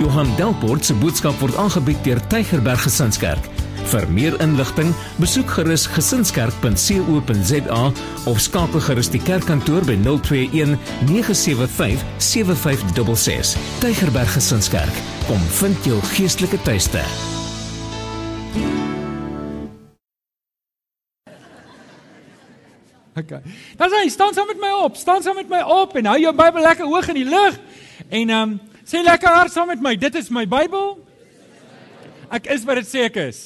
Johan Delport se boodskap word aangebied deur Tygerberg Gesinskerk. Vir meer inligting, besoek gerus gesinskerk.co.za of skakel gerus die kerkkantoor by 021 975 7566. Tygerberg Gesinskerk, kom vind jou geestelike tuiste. Okay. Dan sê staan saam met my op, staan saam met my op en hou jou Bybel lekker hoog in die lug. En ehm um, sê lekker hard saam met my, dit is my Bybel. Ek is wat dit sê ek is.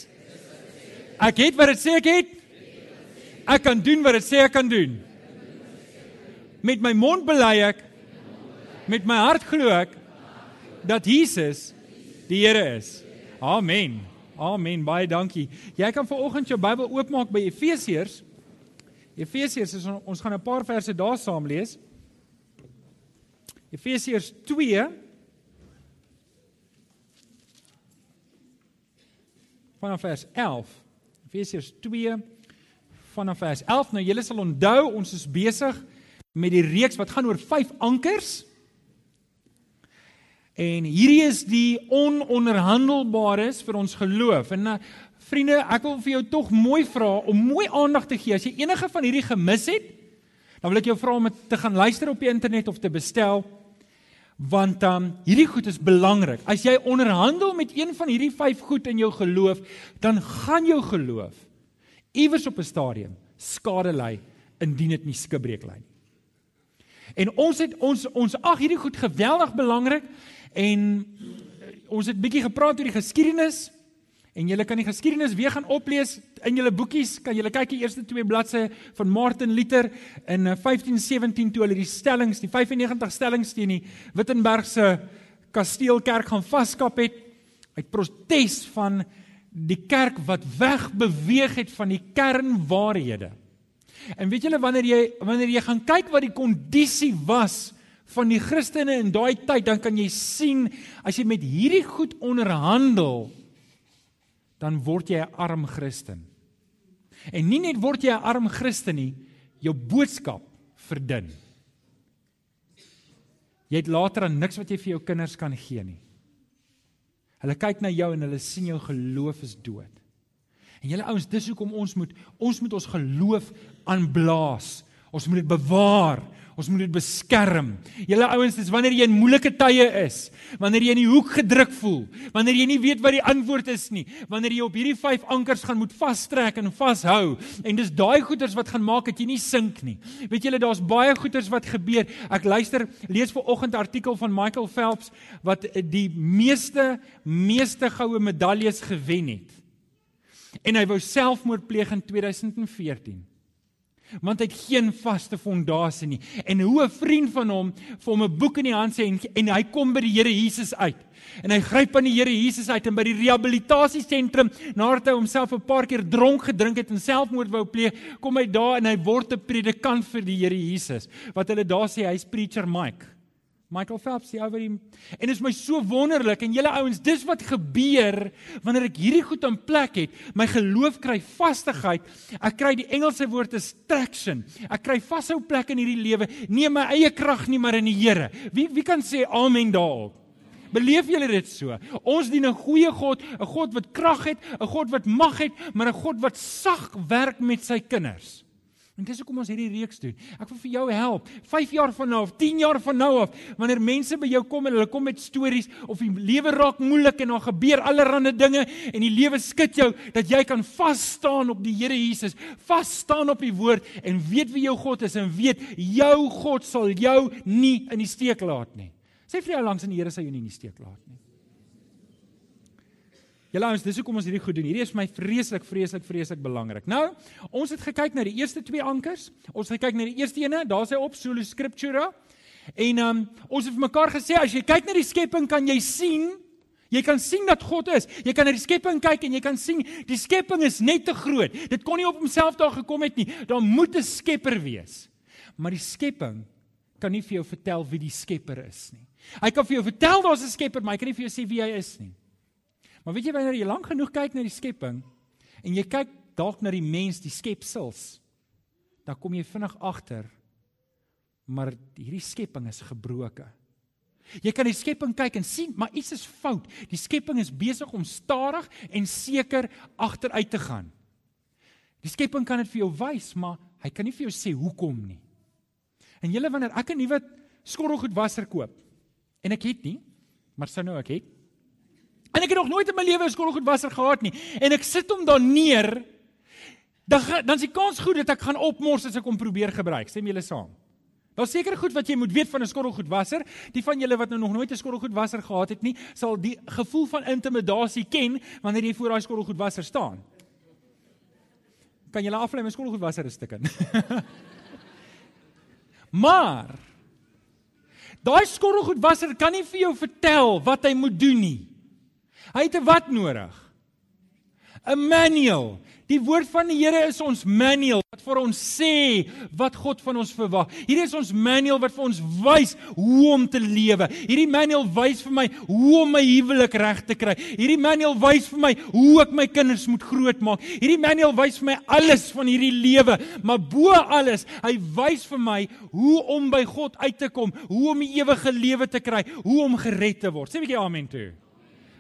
Ek het wat dit sê ek het. Ek kan doen wat dit sê ek kan doen. Met my mond bely ek met my hart glo ek dat Jesus die Here is. Amen. Amen. Baie dankie. Jy kan vanoggend jou Bybel oopmaak by Efesiërs Efesiërs is ons gaan 'n paar verse daar saam lees. Efesiërs 2 vanaf vers 11. Efesiërs 2 vanaf vers 11. Nou julle sal onthou ons is besig met die reeks wat gaan oor vyf ankers. En hierdie is die ononderhandelbares vir ons geloof. En uh, Vriende, ek wil vir jou tog mooi vra om mooi aandag te gee. As jy enige van hierdie gemis het, dan wil ek jou vra om te gaan luister op die internet of te bestel. Want dan um, hierdie goed is belangrik. As jy onderhandel met een van hierdie vyf goed in jou geloof, dan gaan jou geloof iewers op 'n stadium skade ly indien dit nie skibreek lê nie. En ons het ons ons ag hierdie goed geweldig belangrik en ons het bietjie gepraat oor die geskiedenis En julle kan die geskiedenis weer gaan oplees in julle boekies. Kan julle kyk die eerste twee bladsye van Martin Luther in 1517 eh, toe hulle die stellings, die 95 stellings teen die Wittenbergse kasteelkerk gaan vaskap het uit protes van die kerk wat wegbeweeg het van die kernwaarhede. En weet julle wanneer jy wanneer jy gaan kyk wat die kondisie was van die Christene in daai tyd, dan kan jy sien as jy met hierdie goed onderhandel dan word jy 'n arm Christen. En nie net word jy 'n arm Christen nie, jou boodskap verdun. Jy het later aan niks wat jy vir jou kinders kan gee nie. Hulle kyk na jou en hulle sien jou geloof is dood. En julle ouens, dis hoekom ons moet ons moet ons geloof aanblaas. Ons moet dit bewaar. Ons moet dit beskerm. Julle ouens, dis wanneer jy in moeilike tye is, wanneer jy in die hoek gedruk voel, wanneer jy nie weet wat die antwoord is nie, wanneer jy op hierdie vyf ankers gaan moet vastrek en vashou. En dis daai goeters wat gaan maak dat jy nie sink nie. Weet julle, daar's baie goeters wat gebeur. Ek luister, lees ver oggend 'n artikel van Michael Phelps wat die meeste meeste goue medaljes gewen het. En hy wou selfmoord pleeg in 2014 want hy het geen vaste fondasie nie. En hoe 'n vriend van hom vir hom 'n boek in die hand sê en, en hy kom by die Here Jesus uit. En hy gryp aan die Here Jesus uit en by die rehabilitasiesentrum nadat hy homself 'n paar keer dronk gedrink het en selfmoord wou pleeg, kom hy daar en hy word 'n predikant vir die Here Jesus. Wat hulle daar sê hy's preacher Mike. Michael Phelps sê oor hom en dit is my so wonderlik en julle ouens dis wat gebeur wanneer ek hierdie goed in plek het. My geloof kry vastigheid. Ek kry die Engelse woord is traction ek kry vashou plek in hierdie lewe. Nie my eie krag nie maar in die Here. Wie wie kan sê amen daarop? Beleef julle dit so? Ons dien 'n goeie God, 'n God wat krag het, 'n God wat mag het, maar 'n God wat sag werk met sy kinders. En dis hoekom ons hierdie reeks doen. Ek wil vir jou help. 5 jaar van nou af, 10 jaar van nou af, wanneer mense by jou kom en hulle kom met stories of die lewe raak moeilik en daar gebeur allerlei dinge en die lewe skud jou dat jy kan vas staan op die Here Jesus, vas staan op die woord en weet wie jou God is en weet jou God sal jou nie in die steek laat nie. Sê vir jou langs in die Here sal jou nie in die steek laat nie. Julle ouens, dis hoekom ons hierdie goed doen. Hierdie is vir my vreeslik, vreeslik, vreeslik belangrik. Nou, ons het gekyk na die eerste twee ankers. Ons het gekyk na die eerste ene, daar sê op Solo Scriptura. En um, ons het vir mekaar gesê as jy kyk na die skepping kan jy sien Jy kan sien dat God is. Jy kan na die skepping kyk en jy kan sien die skepping is net te groot. Dit kon nie op homself daar gekom het nie. Daar moet 'n skepper wees. Maar die skepping kan nie vir jou vertel wie die skepper is nie. Hy kan vir jou vertel daar's 'n skepper, maar hy kan nie vir jou sê wie hy is nie. Maar weet jy wanneer jy lank genoeg kyk na die skepping en jy kyk dalk na die mens, die skepsels, dan kom jy vinnig agter maar hierdie skepping is gebroken. Jy kan die skepping kyk en sien, maar iets is fout. Die skepping is besig om stadig en seker agteruit te gaan. Die skepping kan dit vir jou wys, maar hy kan nie vir jou sê hoekom nie. En julle wanneer ek 'n nuwe skottelgoedwasser koop en ek het nie, maar sou nou ek het. En ek het nog nooit in my lewe 'n skottelgoedwasser gehad nie en ek sit hom daar neer, dan dan is die kans goed dat ek gaan opmors as ek hom probeer gebruik. Stem julle saam? Daar's seker goed wat jy moet weet van 'n skottelgoedwasser. Die van julle wat nou nog nooit 'n skottelgoedwasser gehad het nie, sal die gevoel van intimidasie ken wanneer jy voor daai skottelgoedwasser staan. Kan jy aflei my skottelgoedwasser 'n stuk in? maar daai skottelgoedwasser kan nie vir jou vertel wat hy moet doen nie. Hy het 'n wat nodig? 'n Manual. Die woord van die Here is ons manual wat vir ons sê wat God van ons verwag. Hier is ons manual wat vir ons wys hoe om te lewe. Hierdie manual wys vir my hoe om my huwelik reg te kry. Hierdie manual wys vir my hoe ek my kinders moet grootmaak. Hierdie manual wys vir my alles van hierdie lewe, maar bo alles, hy wys vir my hoe om by God uit te kom, hoe om die ewige lewe te kry, hoe om gered te word. Sê 'n bietjie amen toe.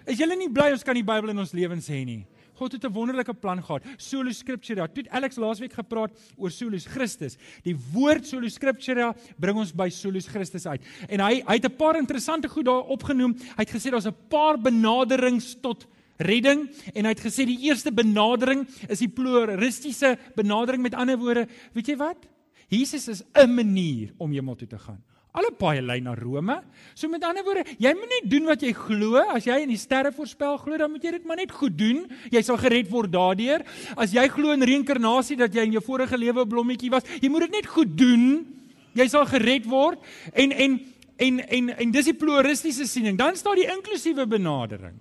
Is julle nie bly ons kan die Bybel in ons lewens hê nie? God het 'n wonderlike plan gehad. Solo Scriptura. Toe Alex laasweek gepraat oor Solus Christus. Die woord Solo Scriptura bring ons by Solus Christus uit. En hy hy het 'n paar interessante goed daar opgenoem. Hy het gesê daar's 'n paar benaderings tot redding en hy het gesê die eerste benadering is die pluralistiese benadering met ander woorde, weet jy wat? Jesus is 'n manier om hemel toe te gaan. Alle paaie lei na Rome. So met ander woorde, jy moet net doen wat jy glo. As jy in die sterre voorspel glo, dan moet jy dit maar net goed doen. Jy sal gered word daardeur. As jy glo in reïnkarnasie dat jy in jou vorige lewe 'n blommetjie was, jy moet dit net goed doen. Jy sal gered word. En en en en en dis die pluralistiese siening. Dan staan die inklusiewe benadering.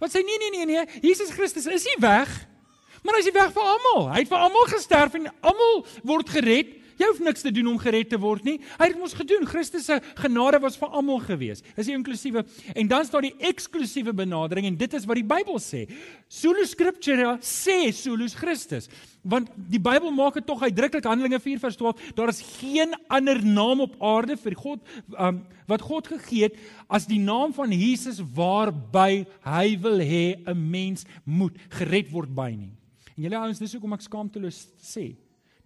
Wat sê nee nee nee nee, Jesus Christus is nie weg. Maar hy is weg vir almal. Hy het vir almal gesterf en almal word gered. Jy hoef niks te doen om gered te word nie. Hy het ons gedoen. Christus se genade was vir almal gewees. Dis die inklusiewe en dan staan die eksklusiewe benadering en dit is wat die Bybel sê. Solo scriptura sê solus Christus. Want die Bybel maak dit tog uitdruklik Handelinge 4 vers 12, daar is geen ander naam op aarde vir God um, wat God gegee het as die naam van Jesus waarby hy wil hê 'n mens moet gered word by nie. En julle ouens, dis hoekom ek skaamteloos sê,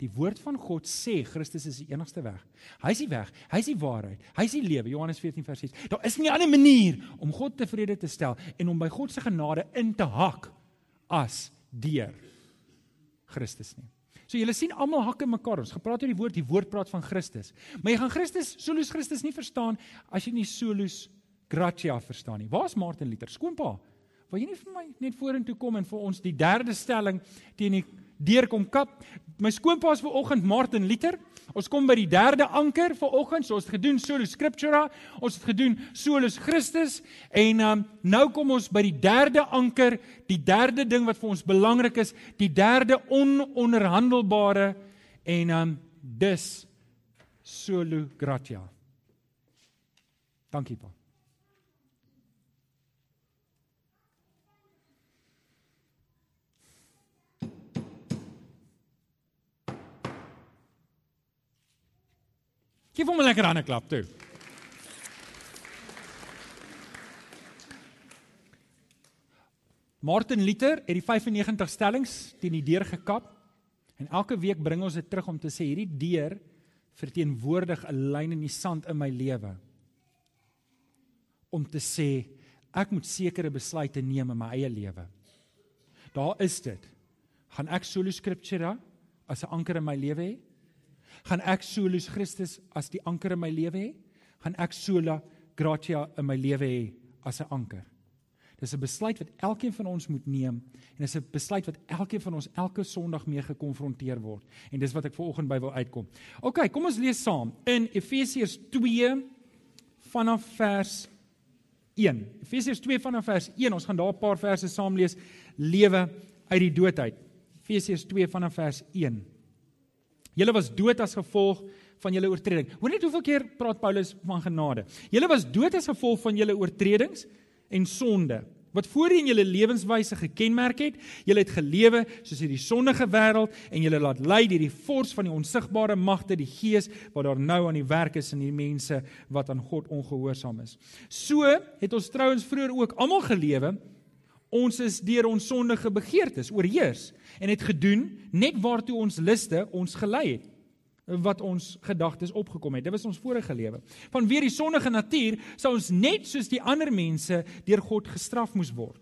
Die woord van God sê Christus is die enigste weg. Hy is die weg, hy is die waarheid, hy is die lewe. Johannes 14 vers 6. Daar is nie 'n ander manier om God tevrede te stel en om by God se genade in te hak as deur Christus nie. So julle sien almal hak in mekaar. Ons gepraat oor die woord, die woord praat van Christus. Maar jy gaan Christus, solus Christus nie verstaan as jy nie solus gratia verstaan nie. Waar's Martin Luther? Skoonpa. Wil jy nie vir my net vorentoe kom en vir ons die derde stelling teen die deurkom kap. My skoonpaas vanoggend Martin Luther. Ons kom by die derde anker vanoggend. So ons het gedoen Sola Scriptura, ons het gedoen Solus Christus en um, nou kom ons by die derde anker, die derde ding wat vir ons belangrik is, die derde ononderhandelbare en um, dis Solo Gratia. Dankie pa. Geef hom 'n lekker hande klap toe. Martin Luther het die 95 stellings teen die deur gekap en elke week bring ons dit terug om te sê hierdie deur verteenwoordig 'n lyn in die sand in my lewe. Om te sê ek moet sekere besluite neem in my eie lewe. Daar is dit. Gaan ek solo scriptura as 'n anker in my lewe hê? Gaan ek solus Christus as die anker in my lewe hê? Gaan ek sola gratia in my lewe hê as 'n anker? Dis 'n besluit wat elkeen van ons moet neem en dis 'n besluit wat elkeen van ons elke Sondag mee gekonfronteer word. En dis wat ek veraloggend by wil uitkom. OK, kom ons lees saam in Efesiërs 2 vanaf vers 1. Efesiërs 2 vanaf vers 1. Ons gaan daar 'n paar verse saam lees. Lewe uit die dood uit. Efesiërs 2 vanaf vers 1. Julle was dood as gevolg van julle oortreding. Hoor net hoeveel keer praat Paulus van genade. Julle was dood as gevolg van julle oortredings en sonde. wat voorheen julle lewenswyse gekenmerk het. Julle het gelewe soos hierdie sondige wêreld en julle laat lei deur die vors van die onsigbare magte, die gees wat daar nou aan die werk is in die mense wat aan God ongehoorsaam is. So het ons trouens vroeër ook almal gelewe. Ons is deur ons sondige begeertes oorheers en het gedoen net waartoe ons liste ons gelei het wat ons gedagtes opgekom het. Dit was ons vorige lewe. Vanweer die sondige natuur sou ons net soos die ander mense deur God gestraf moes word.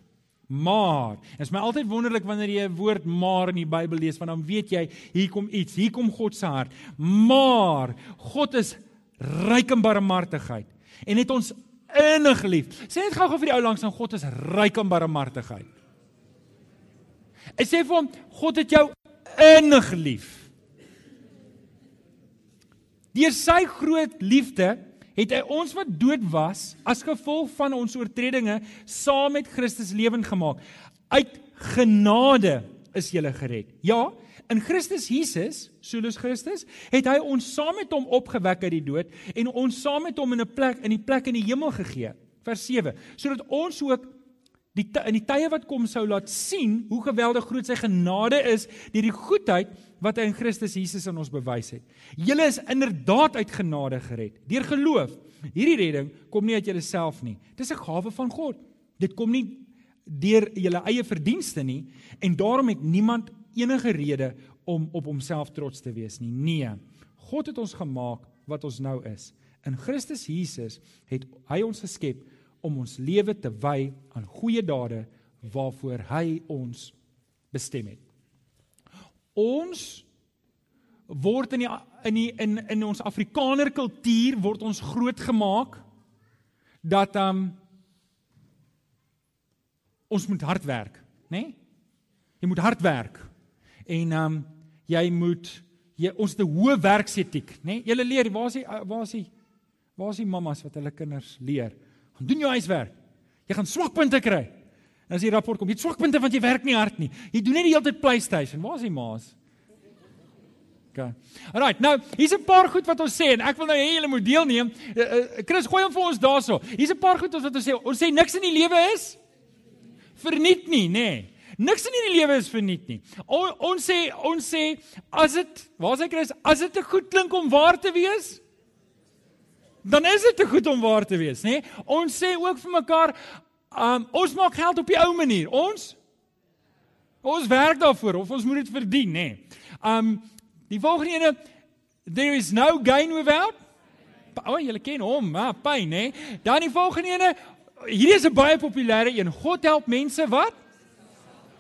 Maar, dit is my altyd wonderlik wanneer jy 'n woord maar in die Bybel lees, want dan weet jy, hier kom iets, hier kom God se hart. Maar God is ryk in barmhartigheid en het ons innig lief. Sê net gou-gou vir die ou langs aan God is ryk in barmhartigheid. Ek sê vir hom, God het jou innig lief. Deur sy groot liefde het hy ons wat dood was as gevolg van ons oortredinge saam met Christus lewend gemaak. Uit genade is jy gered. Ja, in Christus Jesus, soos Christus, het hy ons saam met hom opgewek uit die dood en ons saam met hom in 'n plek in die plek in die hemel gegee. Vers 7, sodat ons ook die in die tye wat kom sou laat sien hoe geweldig groot sy genade is deur die goedheid wat hy in Christus Jesus aan ons bewys het. Julle is inderdaad uit genade gered deur geloof. Hierdie redding kom nie uit julleself nie. Dis 'n gawe van God. Dit kom nie deur julle eie verdienste nie en daarom het niemand enige rede om op homself trots te wees nie. Nee. God het ons gemaak wat ons nou is. In Christus Jesus het hy ons geskep om ons lewe te wy aan goeie dade waarvoor hy ons bestem het. Ons word in die in die in in ons Afrikaner kultuur word ons grootgemaak dat um ons moet hard werk, né? Nee? Jy moet hard werk. En um jy moet jy ons te hoë werksetiek, né? Nee? Julle leer, waar is die waar is die waar is die mammas wat hulle kinders leer? Gaan doen jou huiswerk. Jy gaan swakpunte kry. En as die rapport kom, jy het swakpunte want jy werk nie hard nie. Jy doen net die hele tyd PlayStation. Waar is die maas? OK. Alright, nou, hier's 'n paar goed wat ons sê en ek wil nou hê julle moet deelneem. Uh, uh, Chris, gooi hom vir ons daarso. Hier's 'n paar goed wat ons sê. Ons sê niks in die lewe is verniet nie, nê. Nee. Niks in hierdie lewe is verniet nie. O, ons sê ons sê as dit, waar sê Chris, as dit te goed klink om waar te wees, dan is dit te goed om waar te wees, nê? Ons sê ook vir mekaar, um, ons maak geld op die ou manier. Ons ons werk daarvoor of ons moet dit verdien, nê? Um die volgende ene there is no gain without O, oh, julle ken hom, ah, pyn, nê? Dan die volgende ene, hierdie is 'n baie populêre een. God help mense wat?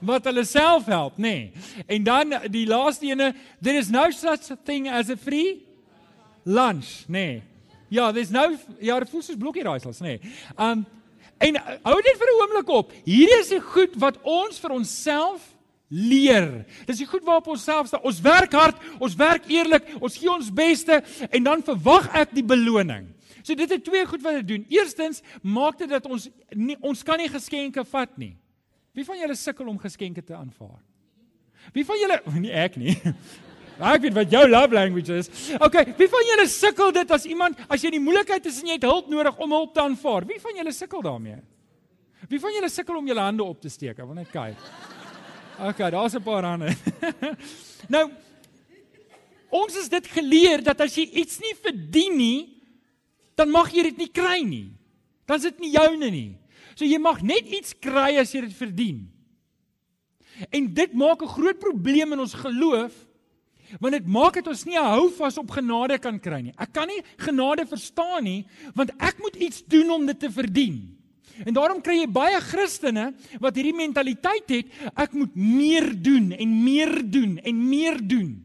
Wat hulle self help, nê. Nee. En dan die laaste ene, there is no such thing as a free lunch, nê. Nee. Ja, there's no ja, dit voel soos blokkie raaisels, nê. Nee. Um en uh, hou net vir 'n oomblik op. Hierdie is die goed wat ons vir onsself leer. Dis die goed waarop ons self staan. Ons werk hard, ons werk eerlik, ons gee ons beste en dan verwag ek die beloning. So dit is twee goed wat dit doen. Eerstens maak dit dat ons nie, ons kan nie geskenke vat nie. Wie van julle sukkel om geskenke te aanvaar? Wie van julle nie ek nie. Ek weet wat jou love language is. Okay, wie van julle sukkel dit as iemand as jy in die moeilikheid is en jy het hulp nodig om hulp te aanvaar? Wie van julle sukkel daarmee? Wie van julle sukkel om julle hande op te steek? Ek wil net kyk. Okay, daar's 'n paar hande. nou ons is dit geleer dat as jy iets nie verdien nie, dan mag jy dit nie kry nie. Dan is dit nie joune nie. So jy mag net iets kry as jy dit verdien. En dit maak 'n groot probleem in ons geloof Want dit maak dit ons nie 'n hou vas op genade kan kry nie. Ek kan nie genade verstaan nie, want ek moet iets doen om dit te verdien. En daarom kry jy baie Christene wat hierdie mentaliteit het, ek moet meer doen en meer doen en meer doen.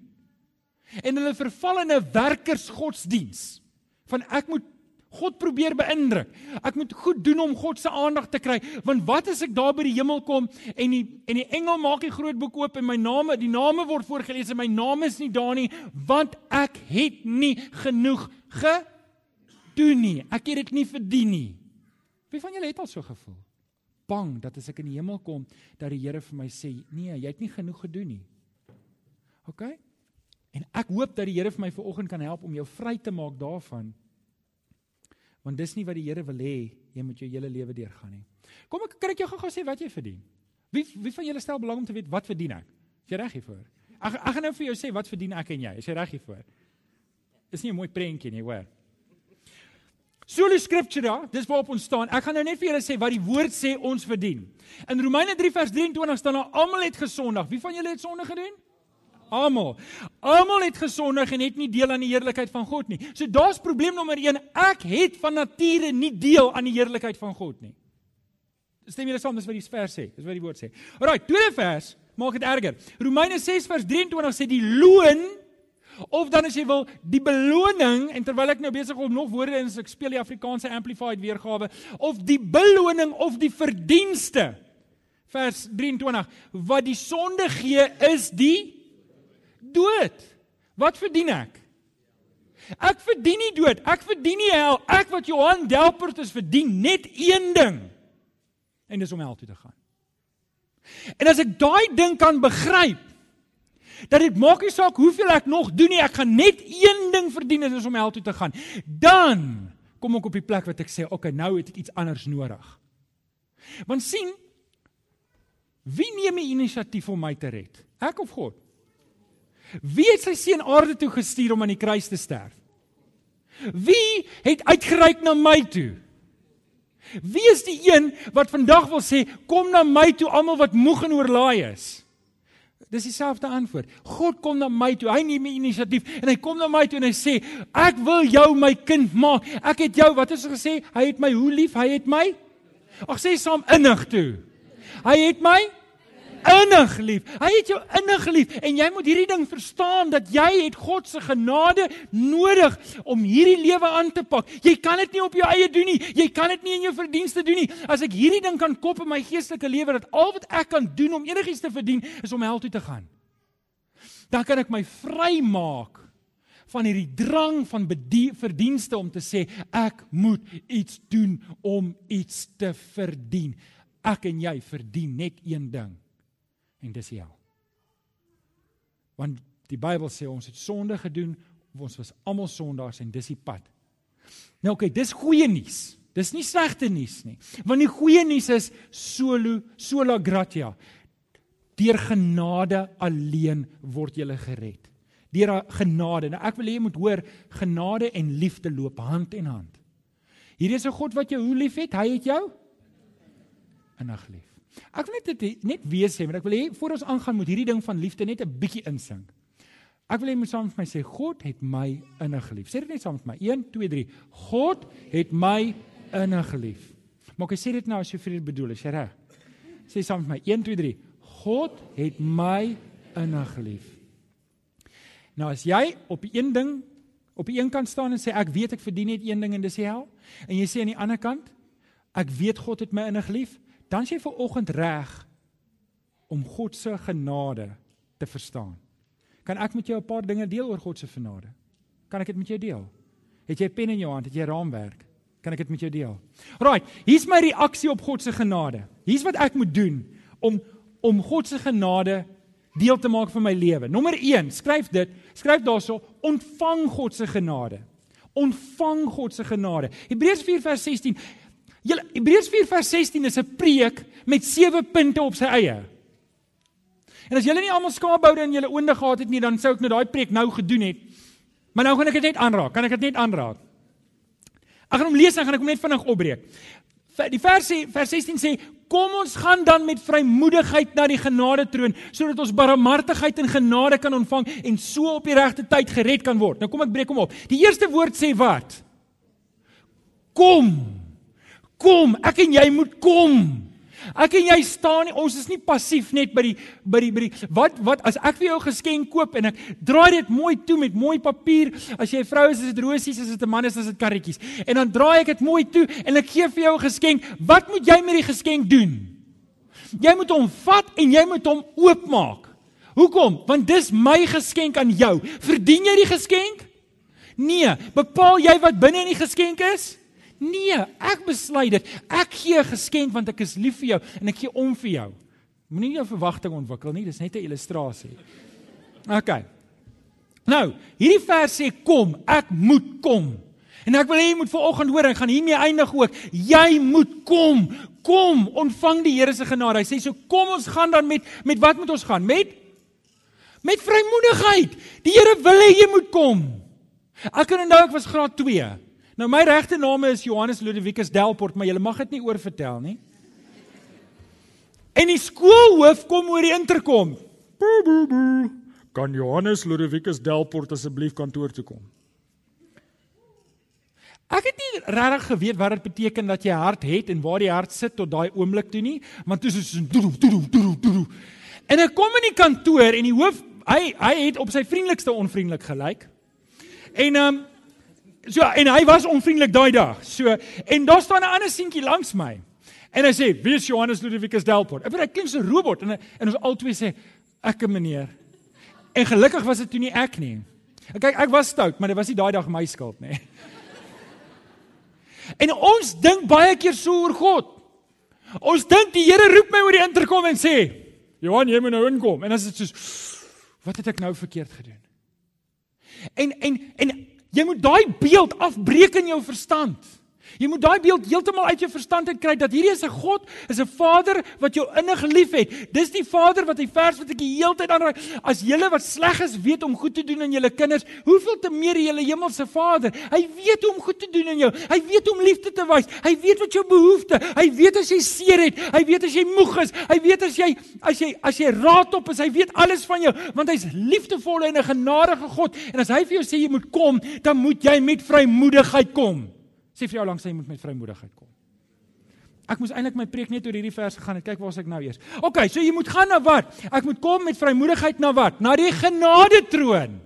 En hulle verval in 'n werkersgodsdiens van ek moet God probeer beïndruk. Ek moet goed doen om God se aandag te kry, want wat as ek daar by die hemel kom en die en die engel maak die groot boek oop en my name, die name word voorgeles en my naam is nie daar nie, want ek het nie genoeg gedoen nie. Ek het dit nie verdien nie. Wie van julle het al so gevoel? Bang dat as ek in die hemel kom, dat die Here vir my sê, "Nee, jy het nie genoeg gedoen nie." OK? En ek hoop dat die Here vir my vanoggend kan help om jou vry te maak daarvan Want dis nie wat die Here wil hê jy moet jou hele lewe deurgaan nie. Kom ek kan ek jou gou-gou sê wat jy verdien. Wie wie van julle stel belang om te weet wat verdien ek? Is jy reg hiervoor? Ek ek gaan nou vir jou sê wat verdien ek en jy. Is jy reg hiervoor? Dis nie 'n mooi prentjie nie, hoor. Solo scriptura, dis waarop ons staan. Ek gaan nou net vir julle sê wat die woord sê ons verdien. In Romeine 3 vers 23 staan daar almal het gesondig. Wie van julle het sonde gedoen? Almal. Almal het gesondig en het nie deel aan die heerlikheid van God nie. So daar's probleem nommer 1. Ek het van nature nie deel aan die heerlikheid van God nie. Stem julle saam dis wat die vers sê? Dis wat die woord sê. Alraai, tweede vers maak dit erger. Romeine 6 vers 23 sê die loon of dan as jy wil die beloning en terwyl ek nou besig om nog woorde in ek speel die Afrikaanse amplified weergawe of die beloning of die verdienste vers 23 wat die sonde gee is die dood. Wat verdien ek? Ek verdien nie dood. Ek verdien nie hel. Ek wat Johan Delpert is verdien net een ding. En dis om hel toe te gaan. En as ek daai ding kan begryp dat dit maak nie saak hoeveel ek nog doen nie, ek gaan net een ding verdien en dis om hel toe te gaan. Dan kom ek op die plek wat ek sê, okay, nou het ek iets anders nodig. Want sien, wie neem die inisiatief om my te red? Ek of God? Wie het sy seun aarde toe gestuur om aan die kruis te sterf? Wie het uitgereik na my toe? Wie is die een wat vandag wil sê kom na my toe almal wat moeg en oorlaai is? Dis dieselfde antwoord. God kom na my toe. Hy neem die inisiatief en hy kom na my toe en hy sê ek wil jou my kind maak. Ek het jou wat het hy gesê? Hy het my hoe lief? Hy het my Ag sê saam innig toe. Hy het my innig lief. Hy het jou innig lief en jy moet hierdie ding verstaan dat jy het God se genade nodig om hierdie lewe aan te pak. Jy kan dit nie op jou eie doen nie. Jy kan dit nie in jou verdienste doen nie. As ek hierdie ding kan kop in my geestelike lewe dat al wat ek kan doen om enigiets te verdien is om hel toe te gaan. Dan kan ek my vrymaak van hierdie drang van verdienste om te sê ek moet iets doen om iets te verdien. Ek en jy verdien net een ding en dis hel. Want die Bybel sê ons het sonde gedoen, ons was almal sondaars en dis die pad. Nou oké, okay, dis goeie nuus. Dis nie slegte nuus nie. Want die goeie nuus is solo sola gratia. Deur genade alleen word jy gered. Deur genade. Nou ek wil hê jy moet hoor, genade en liefde loop hand in hand. Hier is 'n God wat jou hoe liefhet, hy het jou innig lief. Ek wil net dit net weer sê, want ek wil hê voor ons aangaan moet hierdie ding van liefde net 'n bietjie insink. Ek wil hê moet saam met my sê God het my innig lief. Sê dit net saam met my. 1 2 3. God het my innig lief. Maar ek sê dit nou as jy vir dit bedoel, is jy reg? Sê saam met my. 1 2 3. God het my innig lief. Nou as jy op die een ding op die een kant staan en sê ek weet ek verdien net een ding en dis die hel en jy sê aan die ander kant ek weet God het my innig lief dan jy ver oggend reg om God se genade te verstaan. Kan ek met jou 'n paar dinge deel oor God se genade? Kan ek dit met jou deel? Het jy 'n pen in jou hand? Het jy raamwerk? Kan ek dit met jou deel? Right, hier's my reaksie op God se genade. Hier's wat ek moet doen om om God se genade deel te maak van my lewe. Nommer 1, skryf dit, skryf daarso, ontvang God se genade. Ontvang God se genade. Hebreërs 4 vers 16 Julle Hebreërs 4 vers 16 is 'n preek met sewe punte op sy eie. En as julle nie almal skaapboude in julle oonde gehad het nie, dan sou ek nou daai preek nou gedoen het. Maar nou gaan ek dit net aanraak. Kan ek dit net aanraak? Ek gaan hom lees en gaan ek hom net vinnig opbreek. Die vers sê vers 16 sê kom ons gaan dan met vrymoedigheid na die genade troon sodat ons barmhartigheid en genade kan ontvang en so op die regte tyd gered kan word. Nou kom ek breek hom op. Die eerste woord sê wat? Kom. Kom, ek en jy moet kom. Ek en jy staan nie, ons is nie passief net by die by die by die wat wat as ek vir jou geskenk koop en ek draai dit mooi toe met mooi papier, as jy 'n vrou is, is dit rosies, as dit 'n man is, is dit karretjies. En dan draai ek dit mooi toe en ek gee vir jou 'n geskenk. Wat moet jy met die geskenk doen? Jy moet hom vat en jy moet hom oopmaak. Hoekom? Want dis my geskenk aan jou. Verdien jy die geskenk? Nee, bepaal jy wat binne in die geskenk is? Nee, ek besluit dit. Ek gee 'n geskenk want ek is lief vir jou en ek gee om vir jou. Moenie jou verwagting ontwikkel nie, dis net 'n illustrasie. OK. Nou, hierdie vers sê kom, ek moet kom. En ek wil hê jy moet vanoggend hoor, ek gaan hiermee eindig ook. Jy moet kom. Kom, ontvang die Here se genade. Hy sê so kom ons gaan dan met met wat moet ons gaan? Met met vrymoedigheid. Die Here wil hê jy moet kom. Ek kan onthou ek was graad 2. Nou my regte naam is Johannes Ludovicus Delport, maar jy mag dit nie oorvertel nie. En die skoolhoof kom oor die interkom. Boe boe boe. Kan Johannes Ludovicus Delport asseblief kantoor toe kom? Ek het nie regtig geweet wat dit beteken dat jy hart het en waar die hart sit tot daai oomblik toe nie, want dit is so doedo doedo doedo doedo. En ek kom in die kantoor en die hoof, hy hy het op sy vriendelikste onvriendelik gelyk. En ehm um, so en hy was onvriendelik daai dag. So en daar staan 'n ander seentjie langs my. En hy sê, "Wie is Johannes Ludovicus Delport?" Ek weet hy klink so 'n robot en en ons albei sê, "Ek, meneer." En gelukkig was dit toe nie ek nie. Ek kyk, ek was stout, maar dit was nie daai dag my skuld nie. En ons dink baie keer so oor God. Ons dink die Here roep my oor die interkom en sê, "Johan, jy moet nou inkom." En is dit soos, "Wat het ek nou verkeerd gedoen?" En en en jy moet daai beeld afbreek in jou verstand. Jy moet daai beeld heeltemal uit jou verstand uit kry dat hierdie is 'n God, is 'n Vader wat jou innig liefhet. Dis die Vader wat hy vers wat ek die hele tyd aanraai. As julle wat sleg is weet om goed te doen aan julle kinders, hoeveel te meer julle hemelse Vader. Hy weet hoe om goed te doen aan jou. Hy weet hoe om liefde te wys. Hy weet wat jou behoefte. Hy weet as jy seer het. Hy weet as jy moeg is. Hy weet as jy as jy as jy raadop is. Hy weet alles van jou want hy's liefdevolle en 'n genadige God. En as hy vir jou sê jy moet kom, dan moet jy met vrymoedigheid kom. Sê vir jou langs jy moet met vrymoedigheid kom. Ek moes eintlik my preek net oor hierdie vers gegaan het. Kyk waar's ek nou eers. OK, so jy moet gaan na wat? Ek moet kom met vrymoedigheid na wat? Na die genade troon.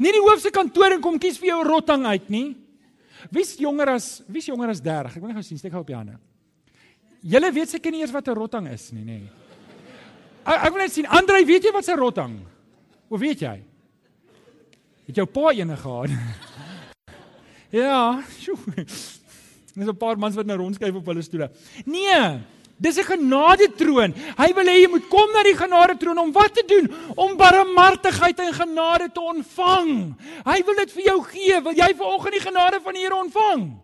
Nie die hoofse kantoor en kom kies vir jou 'n rotting uit nie. Wie's jonger as wie's jonger as 30? Ek wil net gou sien, steek gou op die hande. Julle weet seker nie eers wat 'n rotting is nie, nê. Ek, ek wil net sien, Andrei, weet jy wat 'n rotting? Of weet jy? Het jou pa ene gehad? Ja, sjoe. Dis 'n paar mans wat nou rondskuif op hulle stoele. Nee, dis 'n genadetroon. Hy wil hê jy moet kom na die genadetroon om wat te doen? Om barmhartigheid en genade te ontvang. Hy wil dit vir jou gee. Wil jy vanoggend die genade van die Here ontvang?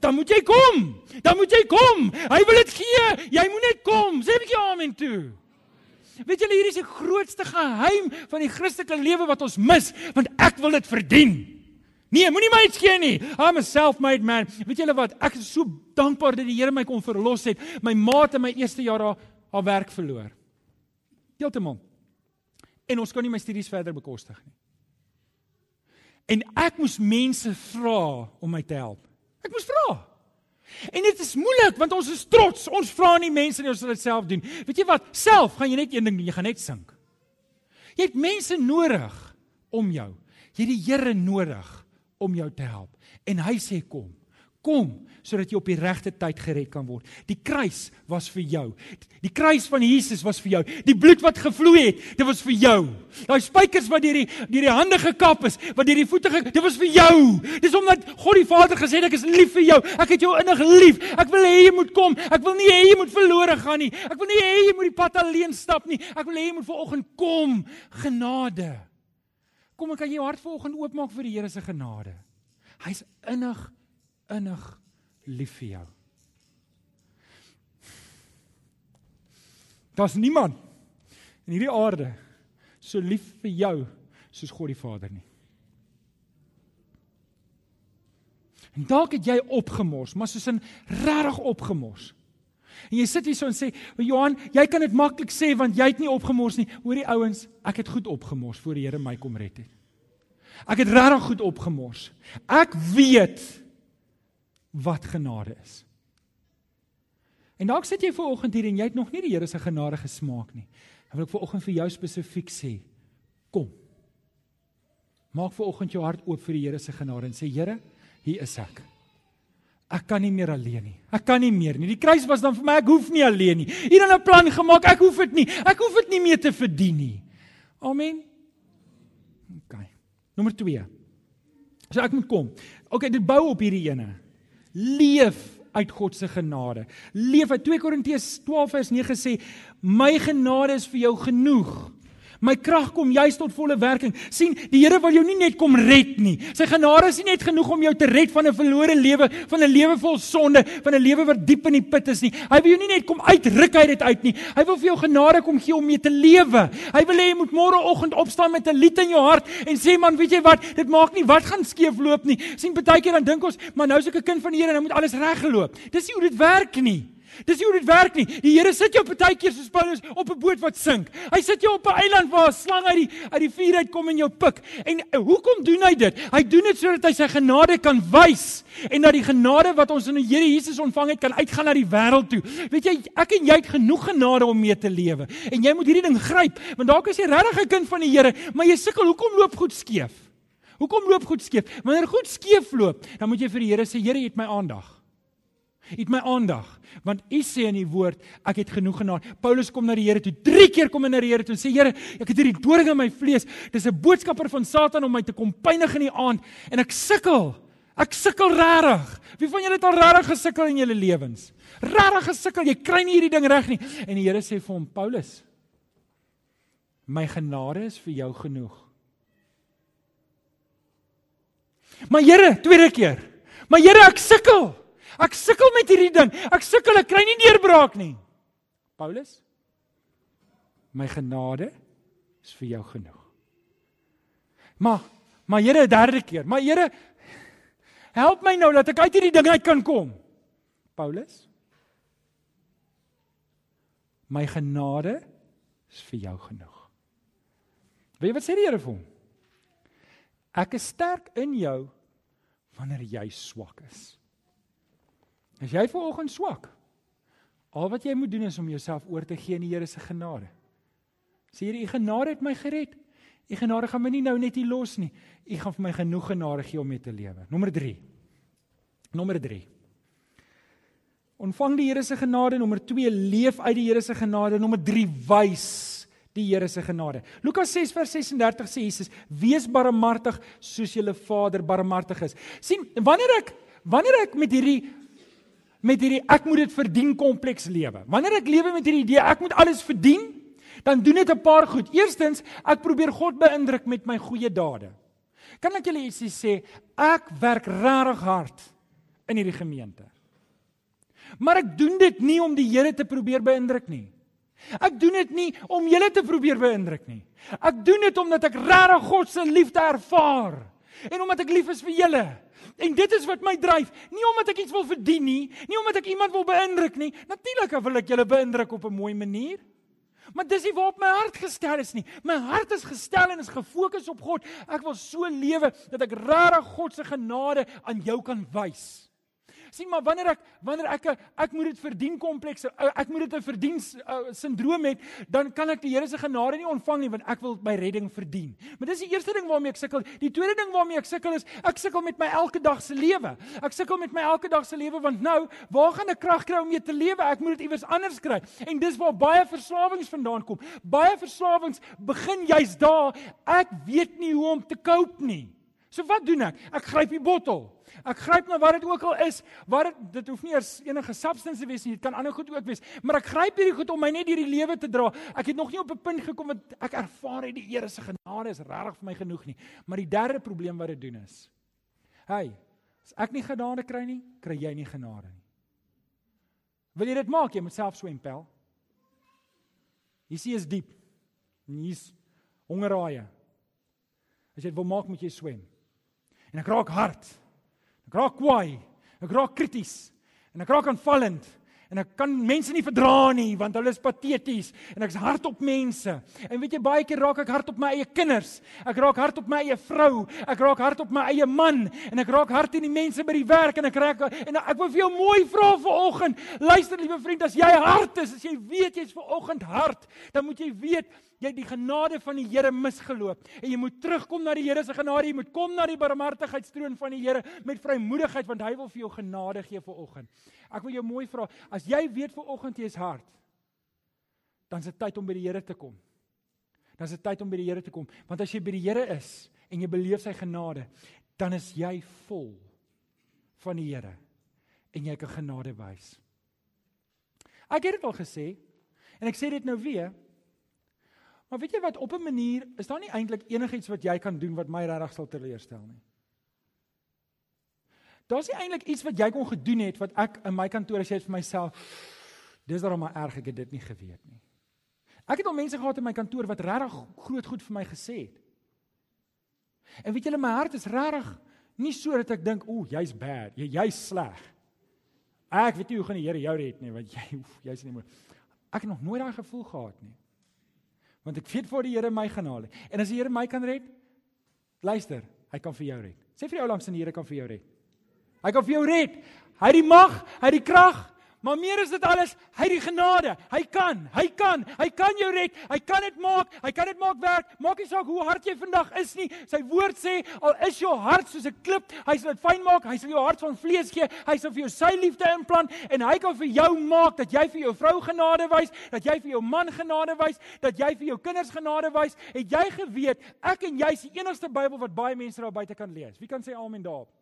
Dan moet jy kom. Dan moet jy kom. Hy wil dit gee. Jy moet net kom. Sê 'n bietjie amen toe. Weet julle hier is die grootste geheim van die Christelike lewe wat ons mis, want ek wil dit verdien. Nee, moenie my gee nie. I'm a self-made man. Weet julle wat? Ek is so dankbaar dat die Here my kon verlos het. My maat in my eerste jaar haar, haar werk verloor. Heeltemal. En ons kon nie my studies verder bekostig nie. En ek moes mense vra om my te help. Ek moes vra. En dit is moeilik want ons is trots. Ons vra nie mense nie, ons wil dit self doen. Weet jy wat? Self gaan jy net een ding doen, jy gaan net sink. Jy het mense nodig om jou. Jy het die Here nodig om jou te help. En hy sê kom. Kom sodat jy op die regte tyd gered kan word. Die kruis was vir jou. Die kruis van Jesus was vir jou. Die bloed wat gevloei het, dit was vir jou. Daai spykers wat deur die deur die hande gekap is, wat deur die voete ge, dit was vir jou. Dis omdat God die Vader gesê het ek is lief vir jou. Ek het jou innig lief. Ek wil hê jy moet kom. Ek wil nie hê jy moet verlore gaan nie. Ek wil nie hê jy moet die pad alleen stap nie. Ek wil hê jy moet vanoggend kom. Genade. Kom ek kan jou hart vanoggend oopmaak vir die Here se genade. Hy's innig innig lief vir jou. Daar's niemand in hierdie aarde so lief vir jou soos God die Vader nie. En dalk het jy opgemors, maar soos 'n regtig opgemors. En jy sit hier so en sê, "Johan, jy kan dit maklik sê want jy het nie opgemors nie." Hoor die ouens, ek het goed opgemors voor die Here my kom red het. Ek het regtig goed opgemors. Ek weet wat genade is. En dalk sit jy ver oggend hier en jy het nog nie die Here se genade gesmaak nie. Dan wil ek ver oggend vir jou spesifiek sê, kom. Maak ver oggend jou hart oop vir die Here se genade en sê, Here, hier is ek. Ek kan nie meer alleen nie. Ek kan nie meer nie. Die kruis was dan vir my, ek hoef nie alleen nie. Hier het 'n plan gemaak. Ek hoef dit nie. Ek hoef dit nie meer te verdien nie. Amen. OK. Nommer 2. So ek moet kom. OK, dit bou op hierdie ene. Leef uit God se genade. Leef uit 2 Korintiërs 12 vers 9 sê, "My genade is vir jou genoeg." My krag kom juis tot volle werking. sien, die Here wil jou nie net kom red nie. Sy genade is nie net genoeg om jou te red van 'n verlore lewe, van 'n lewe vol sonde, van 'n lewe wat diep in die put is nie. Hy wil jou nie net kom uitruk uit dit uit nie. Hy wil vir jou genade kom gee om mee te lewe. Hy wil hê jy moet môreoggend opstaan met 'n lied in jou hart en sê man, weet jy wat? Dit maak nie wat gaan skeefloop nie. sien, baie keer dan dink ons, maar nou is ek 'n kind van die Here en nou moet alles reggeloop. Dis nie hoe dit werk nie. Dis nie hoe dit werk nie. Die Here sit jou partykeer soos Paulus op 'n boot wat sink. Hy sit jou op 'n eiland waar 'n slang uit die uit die vuur uitkom en jou pik. En eh, hoekom doen hy dit? Hy doen dit sodat hy sy genade kan wys en dat die genade wat ons in die Here Jesus ontvang het kan uitgaan na die wêreld toe. Weet jy, ek en jy het genoeg genade om mee te lewe. En jy moet hierdie ding gryp, want dalk is jy regtig 'n kind van die Here, maar jy sukkel, hoekom loop goed skeef? Hoekom loop goed skeef? Wanneer goed skeef loop, dan moet jy vir die Here sê, Here, het my aandag. Het my aandag want u sê in die woord ek het genoeg genade. Paulus kom na die Here toe. 3 keer kom hy na die Here toe en sê Here, ek het hierdie doring in my vlees. Dis 'n boodskapper van Satan om my te kom pynig in die aand en ek sukkel. Ek sukkel regtig. Wie van julle het al regtig gesukkel in julle lewens? Regtig gesukkel. Jy kry nie hierdie ding reg nie. En die Here sê vir hom, Paulus, my genade is vir jou genoeg. Maar Here, tweede keer. Maar Here, ek sukkel. Ek sukkel met hierdie ding. Ek sukkel, ek kry nie deurbraak nie. Paulus, my genade is vir jou genoeg. Maar maar Here, derde keer. Maar Here, help my nou dat ek uit hierdie ding uit kan kom. Paulus, my genade is vir jou genoeg. Weet jy wat sê die Here vir hom? Ek is sterk in jou wanneer jy swak is. As jy vanoggend swak, al wat jy moet doen is om jouself oor te gee aan die Here se genade. Sê hier, "U genade het my gered. U genade gaan my nie nou net hier los nie. U gaan vir my genoeg genade gee om mee te lewe." Nommer 3. Nommer 3. Ontvang die Here se genade. Nommer 2, leef uit die Here se genade. Nommer 3, wys die Here se genade. Lukas 6 vers 36 sê Jesus: "Wees barmhartig soos julle Vader barmhartig is." sien, wanneer ek wanneer ek met hierdie met hierdie ek moet dit verdien kompleks lewe. Wanneer ek lewe met hierdie idee ek moet alles verdien, dan doen dit 'n paar goed. Eerstens, ek probeer God beïndruk met my goeie dade. Kan ek julle ietsie sê? Ek werk regtig hard in hierdie gemeente. Maar ek doen dit nie om die Here te probeer beïndruk nie. Ek doen dit nie om julle te probeer beïndruk nie. Ek doen dit omdat ek regtig God se liefde ervaar en omdat ek lief is vir julle. En dit is wat my dryf, nie omdat ek iets wil verdien nie, nie omdat ek iemand wil beïndruk nie. Natuurlik wil ek julle beïndruk op 'n mooi manier. Maar dis nie waarop my hart gestel is nie. My hart is gestel en is gefokus op God. Ek wil so lewe dat ek regtig God se genade aan jou kan wys sien maar wanneer ek wanneer ek ek moet dit verdien komplekse eh, ek moet dit 'n verdien uh, sindroom het dan kan ek die Here se genade nie ontvang nie want ek wil my redding verdien. Maar dis die eerste ding waarmee ek sukkel. Die tweede ding waarmee ek sukkel is ek sukkel met my elke dag se lewe. Ek sukkel met my elke dag se lewe want nou waar gaan ek krag kry om mee te lewe? Ek moet dit iewers anders kry. En dis waar baie verslawings vandaan kom. Baie verslawings begin juis daar. Ek weet nie hoe om te cope nie. So wat doen ek? Ek gryp die bottel. Ek gryp na wat dit ook al is, wat dit dit hoef nie eers enige substance te wees nie, dit kan ander goed ook wees, maar ek gryp hierdie goed om my net hierdie lewe te dra. Ek het nog nie op 'n punt gekom wat ek ervaar het die Here se genade is regtig vir my genoeg nie. Maar die derde probleem wat dit doen is, hey, as ek nie genade kry nie, kry jy nie genade nie. Wil jy dit maak? Jy moet self swem, pel. Jy sien is diep. Hier's hongerraaie. As jy dit wil maak, moet jy swem. En ek raak hard. Ek raak kwaai. Ek raak krities. En ek raak aanvallend en ek kan mense nie verdra nie want hulle is pateties en ek's hard op mense. En weet jy baie keer raak ek hard op my eie kinders. Ek raak hard op my eie vrou. Ek raak hard op my eie man en ek raak hard teen die mense by die werk en ek raak en ek wil vir jou mooi vra vanoggend. Luister liewe vriend, as jy hard is, as jy weet jy's vanoggend hard, dan moet jy weet jy het die genade van die Here misgeloop en jy moet terugkom na die Here se genade. Jy moet kom na die barmhartigheidstroon van die Here met vrymoedigheid want hy wil vir jou genade gee vanoggend. Ek wil jou mooi vra, as jy weet vanoggend jy is hard, dan is dit tyd om by die Here te kom. Dan is dit tyd om by die Here te kom, want as jy by die Here is en jy beleef sy genade, dan is jy vol van die Here en jy kan genade wys. Ek het dit al gesê en ek sê dit nou weer. Maar weet jy wat op 'n manier is daar nie eintlik enigiets wat jy kan doen wat my regtig sal teleurstel nie. Daar's nie eintlik iets wat jy kon gedoen het wat ek in my kantoor as jy vir myself dis daarom maar erg ek het dit nie geweet nie. Ek het al mense gehad in my kantoor wat regtig groot goed vir my gesê het. En weet julle my hart is regtig nie so dat ek dink o, jy's bad, jy jy's sleg. Ek weet nie hoe gaan die Here jou red nie want jy jy's nie mooi. Ek het nog nooit daai gevoel gehad nie. Want ek weet voor die Here my gaan haal. En as die Here my kan red, luister, hy kan vir jou red. Sê vir die ou langs in die Here kan vir jou red. Hy kan vir jou red. Hy het die mag, hy het die krag, Maar meer is dit alles, hy die genade. Hy kan, hy kan, hy kan jou red. Hy kan dit maak. Hy kan dit maak werk. Maak nie saak hoe hard jy vandag is nie. Sy woord sê al is jou hart soos 'n klip, hy sal dit fyn maak. Hy sal jou hart van vlees gee. Hy sal vir jou sy liefde inplant en hy kan vir jou maak dat jy vir jou vrou genade wys, dat jy vir jou man genade wys, dat jy vir jou kinders genade wys. Het jy geweet ek en jy is die enigste Bybel wat baie mense daar buite kan lees? Wie kan sê amen daarop?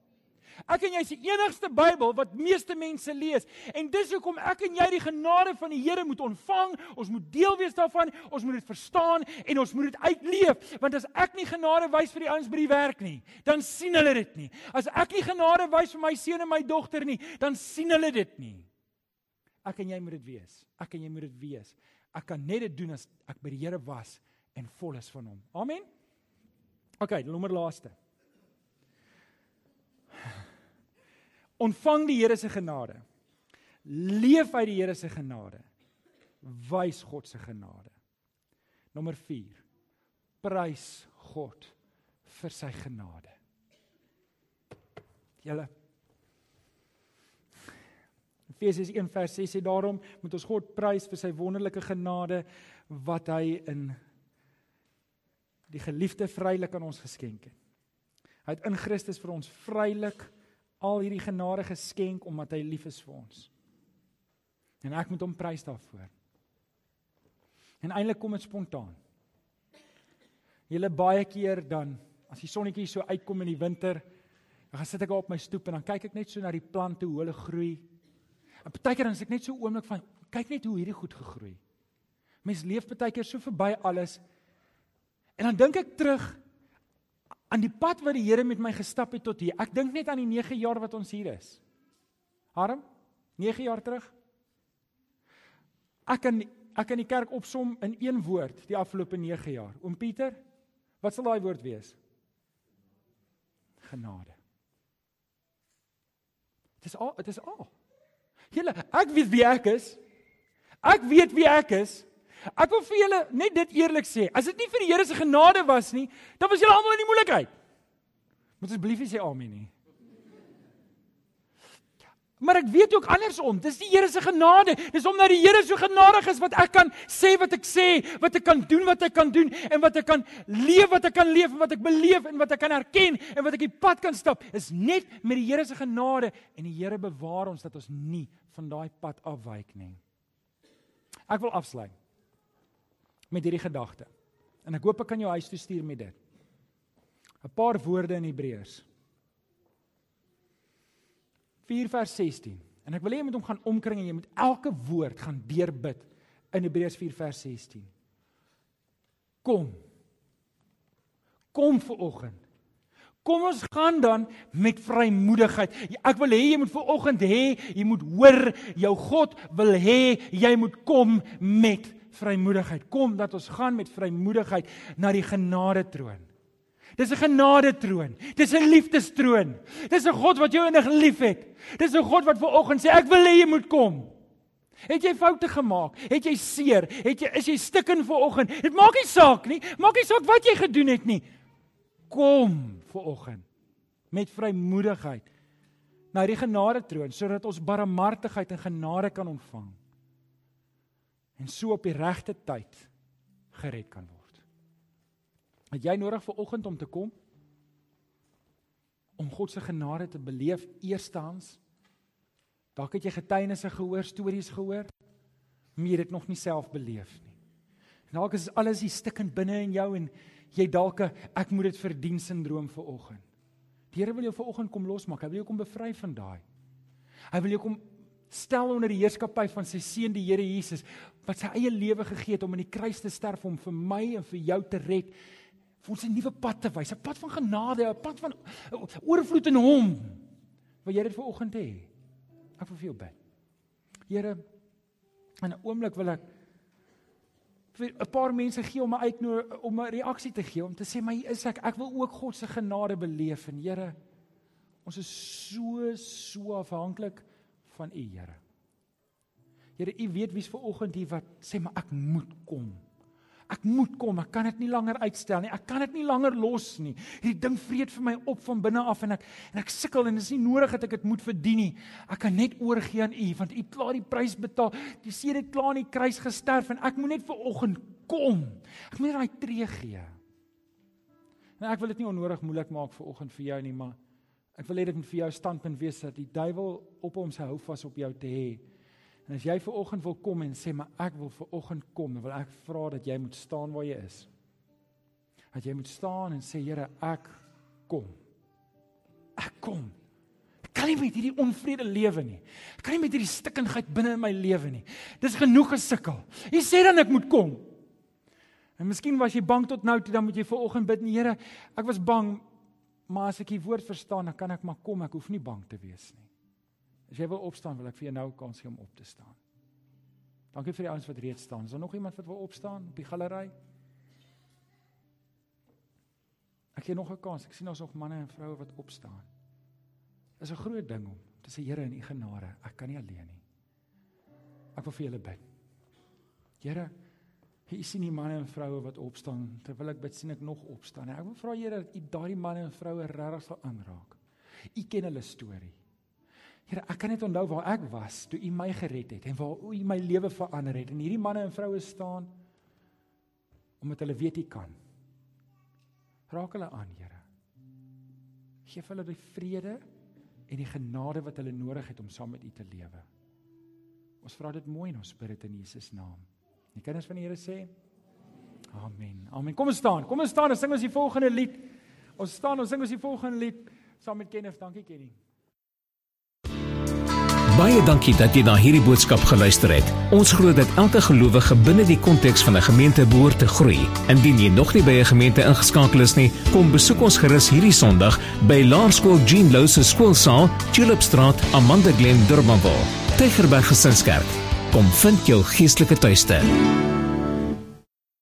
Ek en jy is die enigste Bybel wat meeste mense lees. En dis hoekom ek en jy die genade van die Here moet ontvang. Ons moet deel wees daarvan. Ons moet dit verstaan en ons moet dit uitleef. Want as ek nie genade wys vir die ouens by die werk nie, dan sien hulle dit nie. As ek nie genade wys vir my seun en my dogter nie, dan sien hulle dit nie. Ek en jy moet dit wees. Ek en jy moet dit wees. Ek kan net dit doen as ek by die Here was en vol is van hom. Amen. OK, nommer laaste. Ontvang die Here se genade. Leef uit die Here se genade. Wys God se genade. Nommer 4. Prys God vir sy genade. Julle Efesiërs 1:6 sê daarom moet ons God prys vir sy wonderlike genade wat hy in die geliefde vrylik aan ons geskenk het. Hy het in Christus vir ons vrylik al hierdie genade geskenk omdat hy lief is vir ons. En ek moet hom prys daarvoor. En eintlik kom dit spontaan. Julle baie keer dan as die sonnetjie so uitkom in die winter, dan gaan sit ek op my stoep en dan kyk ek net so na die plante hoe hulle groei. En partykeer dan is ek net so oomblik van kyk net hoe hierdie goed gegroei. Mens leef partykeer so verby alles. En dan dink ek terug aan die pad wat die Here met my gestap het tot hier. Ek dink net aan die 9 jaar wat ons hier is. Harm, 9 jaar terug. Ek kan ek kan die kerk opsom in een woord die afgelope 9 jaar. Oom Pieter, wat sal daai woord wees? Genade. Dit is al, dit is al. Julle, ek weet wie ek is. Ek weet wie ek is. Ek wil vir julle net dit eerlik sê. As dit nie vir die Here se genade was nie, dan was julle almal in die moeilikheid. Moet asseblief sê amen nie. Maar ek weet ook andersom. Dis die Here se genade. Dis omdat die Here so genadig is wat ek kan sê wat ek sê, wat ek kan doen wat ek kan doen en wat ek kan leef wat ek kan leef en wat ek beleef en wat ek kan erken en wat ek die pad kan stap. Is net met die Here se genade en die Here bewaar ons dat ons nie van daai pad afwyk nie. Ek wil afsluit met hierdie gedagte. En ek hoop ek kan jou huis toe stuur met dit. 'n Paar woorde in Hebreërs 4 vers 16. En ek wil hê jy moet hom gaan omkring en jy moet elke woord gaan deurbid in Hebreërs 4 vers 16. Kom. Kom vir oggend. Kom ons gaan dan met vrymoedigheid. Ek wil hê jy moet vir oggend hê, jy moet hoor, jou God wil hê jy moet kom met vrymoedigheid. Kom dat ons gaan met vrymoedigheid na die genade troon. Dis 'n genade troon. Dis 'n liefdestroon. Dis 'n God wat jou innig liefhet. Dis 'n God wat ver oggend sê ek wil hê jy moet kom. Het jy foute gemaak? Het jy seer? Het jy is jy stikken ver oggend? Dit maak nie saak nie. Maak nie saak wat jy gedoen het nie. Kom ver oggend met vrymoedigheid na die genade troon sodat ons barmhartigheid en genade kan ontvang en so op die regte tyd gered kan word. Het jy nodig vir oggend om te kom om God se genade te beleef eerstens? Dalk het jy getuienisse gehoor, stories gehoor, maar jy het dit nog nie self beleef nie. En dalk is alles hier stikkend binne in jou en jy dalk ek moet dit verdien sindroom vir oggend. Die Here wil jou vir oggend kom losmaak. Hy wil jou kom bevry van daai. Hy wil jou kom stel onder die heerskappy van sy seun die Here Jesus wat sy eie lewe gegee het om aan die kruis te sterf om vir my en vir jou te red vir ons 'n nuwe pad te wys, 'n pad van genade, 'n pad van oorvloed in hom. Wil jy dit vir oggend hê? Ek wil vir jou bid. Here, in 'n oomblik wil ek vir 'n paar mense gee om 'n uitnooi om 'n reaksie te gee om te sê maar hier is ek ek wil ook God se genade beleef en Here ons is so so afhanklik van U Here. Here U weet wie's ver oggend hier wat sê maar ek moet kom. Ek moet kom, ek kan dit nie langer uitstel nie. Ek kan dit nie langer los nie. Hierdie ding vreet vir my op van binne af en ek en ek sukkel en dit is nie nodig dat ek dit moet verdien nie. Ek kan net oorgee aan U want U klaar die prys betaal. Die seun het klaar aan die kruis gesterf en ek moet net vir oggend kom. Ek moet daai tree gee. En ek wil dit nie onnodig moeilik maak vir oggend vir jou nie, maar ek wil hê dit moet vir jou standpunt wees dat die duiwel op hom se hou vas op jou te hê. En as jy ver oggend wil kom en sê maar ek wil ver oggend kom, dan wil ek vra dat jy moet staan waar jy is. Dat jy moet staan en sê Here, ek kom. Ek kom. Ek kan nie met hierdie onvrede lewe nie. Ek kan nie met hierdie stikkindheid binne in my lewe nie. Dis genoeg gesukkel. Jy sê dan ek moet kom. En miskien was jy bang tot nou toe dan moet jy ver oggend bid, Here, ek was bang, maar as ek die woord verstaan, dan kan ek maar kom. Ek hoef nie bang te wees nie. As jy wil opstaan, wil ek vir jou nou 'n kans gee om op te staan. Dankie vir die ouens wat reeds staan. Is daar nog iemand wat wil opstaan op die galery? Ek gee nog 'n kans. Ek sien ons nog manne en vroue wat opstaan. Dis 'n groot ding om te sê Here in u genade, ek kan nie alleen nie. Ek wil vir julle bid. Here, hier sien die manne en vroue wat opstaan. Terwyl ek bid, sien ek nog opstaan. Ek wil vra Here dat u daardie manne en vroue regtig sal aanraak. U ken hulle storie. Here, ek kan net onthou waar ek was toe U my gered het en waar U my lewe verander het. En hierdie manne en vroue staan omdat hulle weet U kan. Raak hulle aan, Here. Geef hulle die vrede en die genade wat hulle nodig het om saam met U te lewe. Ons vra dit mooi in ons bid dit in Jesus naam. Die kinders van die Here sê Amen. Amen. Kom ons staan. Kom ons staan en sing ons die volgende lied. Ons staan, ons sing ons die volgende lied saam met Kenneth. Dankie Kenny. Baie dankie dat jy na hierdie boodskap geluister het. Ons glo dat elke gelowige binne die konteks van 'n gemeente behoort te groei. Indien jy nog nie by 'n gemeente ingeskakel is nie, kom besoek ons gerus hierdie Sondag by Laerskool Jean Louw se skoolsaal, Tulipstraat, Amanda Glen, Durbanville. Tygerberg Gesinskerk. Kom vind jou geestelike tuiste.